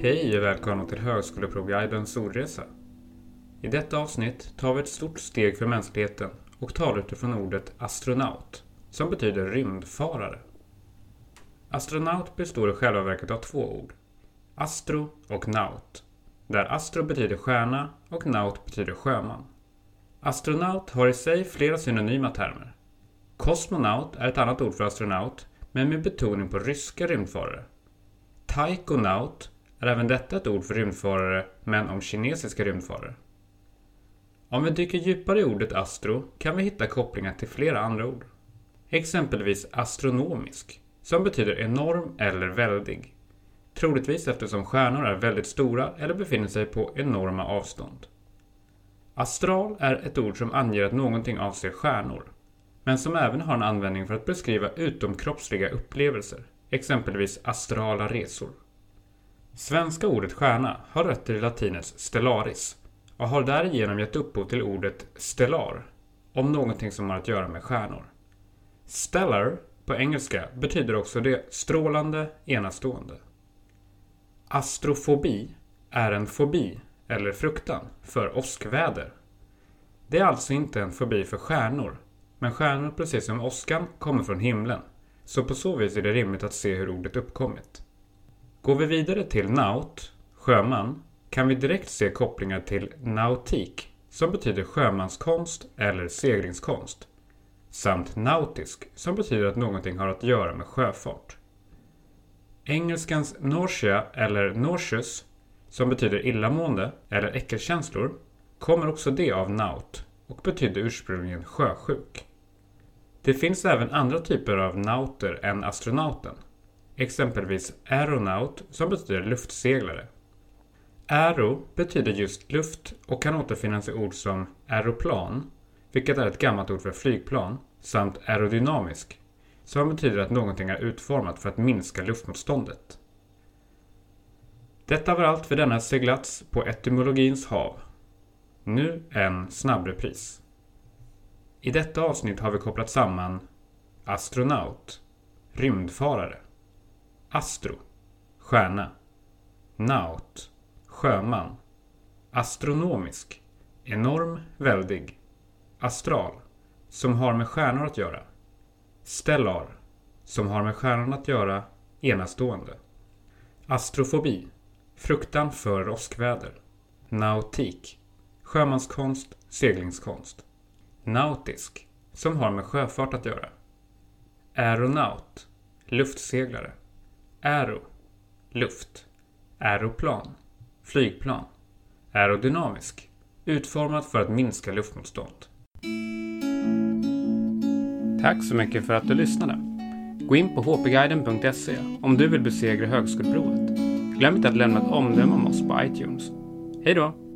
Hej och välkomna till Högskoleprovguidens ordresa. I detta avsnitt tar vi ett stort steg för mänskligheten och talar utifrån ordet astronaut, som betyder rymdfarare. Astronaut består i själva verket av två ord, astro och naut, där astro betyder stjärna och naut betyder sjöman. Astronaut har i sig flera synonyma termer. Kosmonaut är ett annat ord för astronaut, men med betoning på ryska rymdfarare. Taikonaut är även detta ett ord för rymdfarare, men om kinesiska rymdfarare. Om vi dyker djupare i ordet astro kan vi hitta kopplingar till flera andra ord. Exempelvis astronomisk, som betyder enorm eller väldig. Troligtvis eftersom stjärnor är väldigt stora eller befinner sig på enorma avstånd. Astral är ett ord som anger att någonting avser stjärnor, men som även har en användning för att beskriva utomkroppsliga upplevelser, exempelvis astrala resor. Svenska ordet stjärna har rötter i latinets stellaris och har därigenom gett upphov till ordet stellar, om någonting som har att göra med stjärnor. Stellar på engelska betyder också det strålande, enastående. Astrofobi är en fobi, eller fruktan, för åskväder. Det är alltså inte en fobi för stjärnor, men stjärnor precis som åskan kommer från himlen, så på så vis är det rimligt att se hur ordet uppkommit. Går vi vidare till naut, sjöman, kan vi direkt se kopplingar till nautik, som betyder sjömanskonst eller seglingskonst, samt nautisk, som betyder att någonting har att göra med sjöfart. Engelskans nausea eller nauseous, som betyder illamående eller äckelkänslor, kommer också det av naut och betydde ursprungligen sjösjuk. Det finns även andra typer av nauter än astronauten. Exempelvis aeronaut som betyder luftseglare. Aero betyder just luft och kan återfinnas i ord som aeroplan, vilket är ett gammalt ord för flygplan, samt aerodynamisk, som betyder att någonting är utformat för att minska luftmotståndet. Detta var allt för denna seglats på etymologins hav. Nu en snabbrepris. I detta avsnitt har vi kopplat samman astronaut, rymdfarare, astro, stjärna, naut, sjöman, astronomisk, enorm, väldig, astral, som har med stjärnor att göra, stellar, som har med stjärnorna att göra, enastående, astrofobi, fruktan för åskväder, nautik, sjömanskonst, seglingskonst, nautisk, som har med sjöfart att göra, aeronaut, luftseglare, aero, luft, aeroplan, flygplan, aerodynamisk, utformat för att minska luftmotstånd. Tack så mycket för att du lyssnade. Gå in på hpguiden.se om du vill besegra högskoleprovet. Glöm inte att lämna ett omdöme om oss på iTunes. Hej då!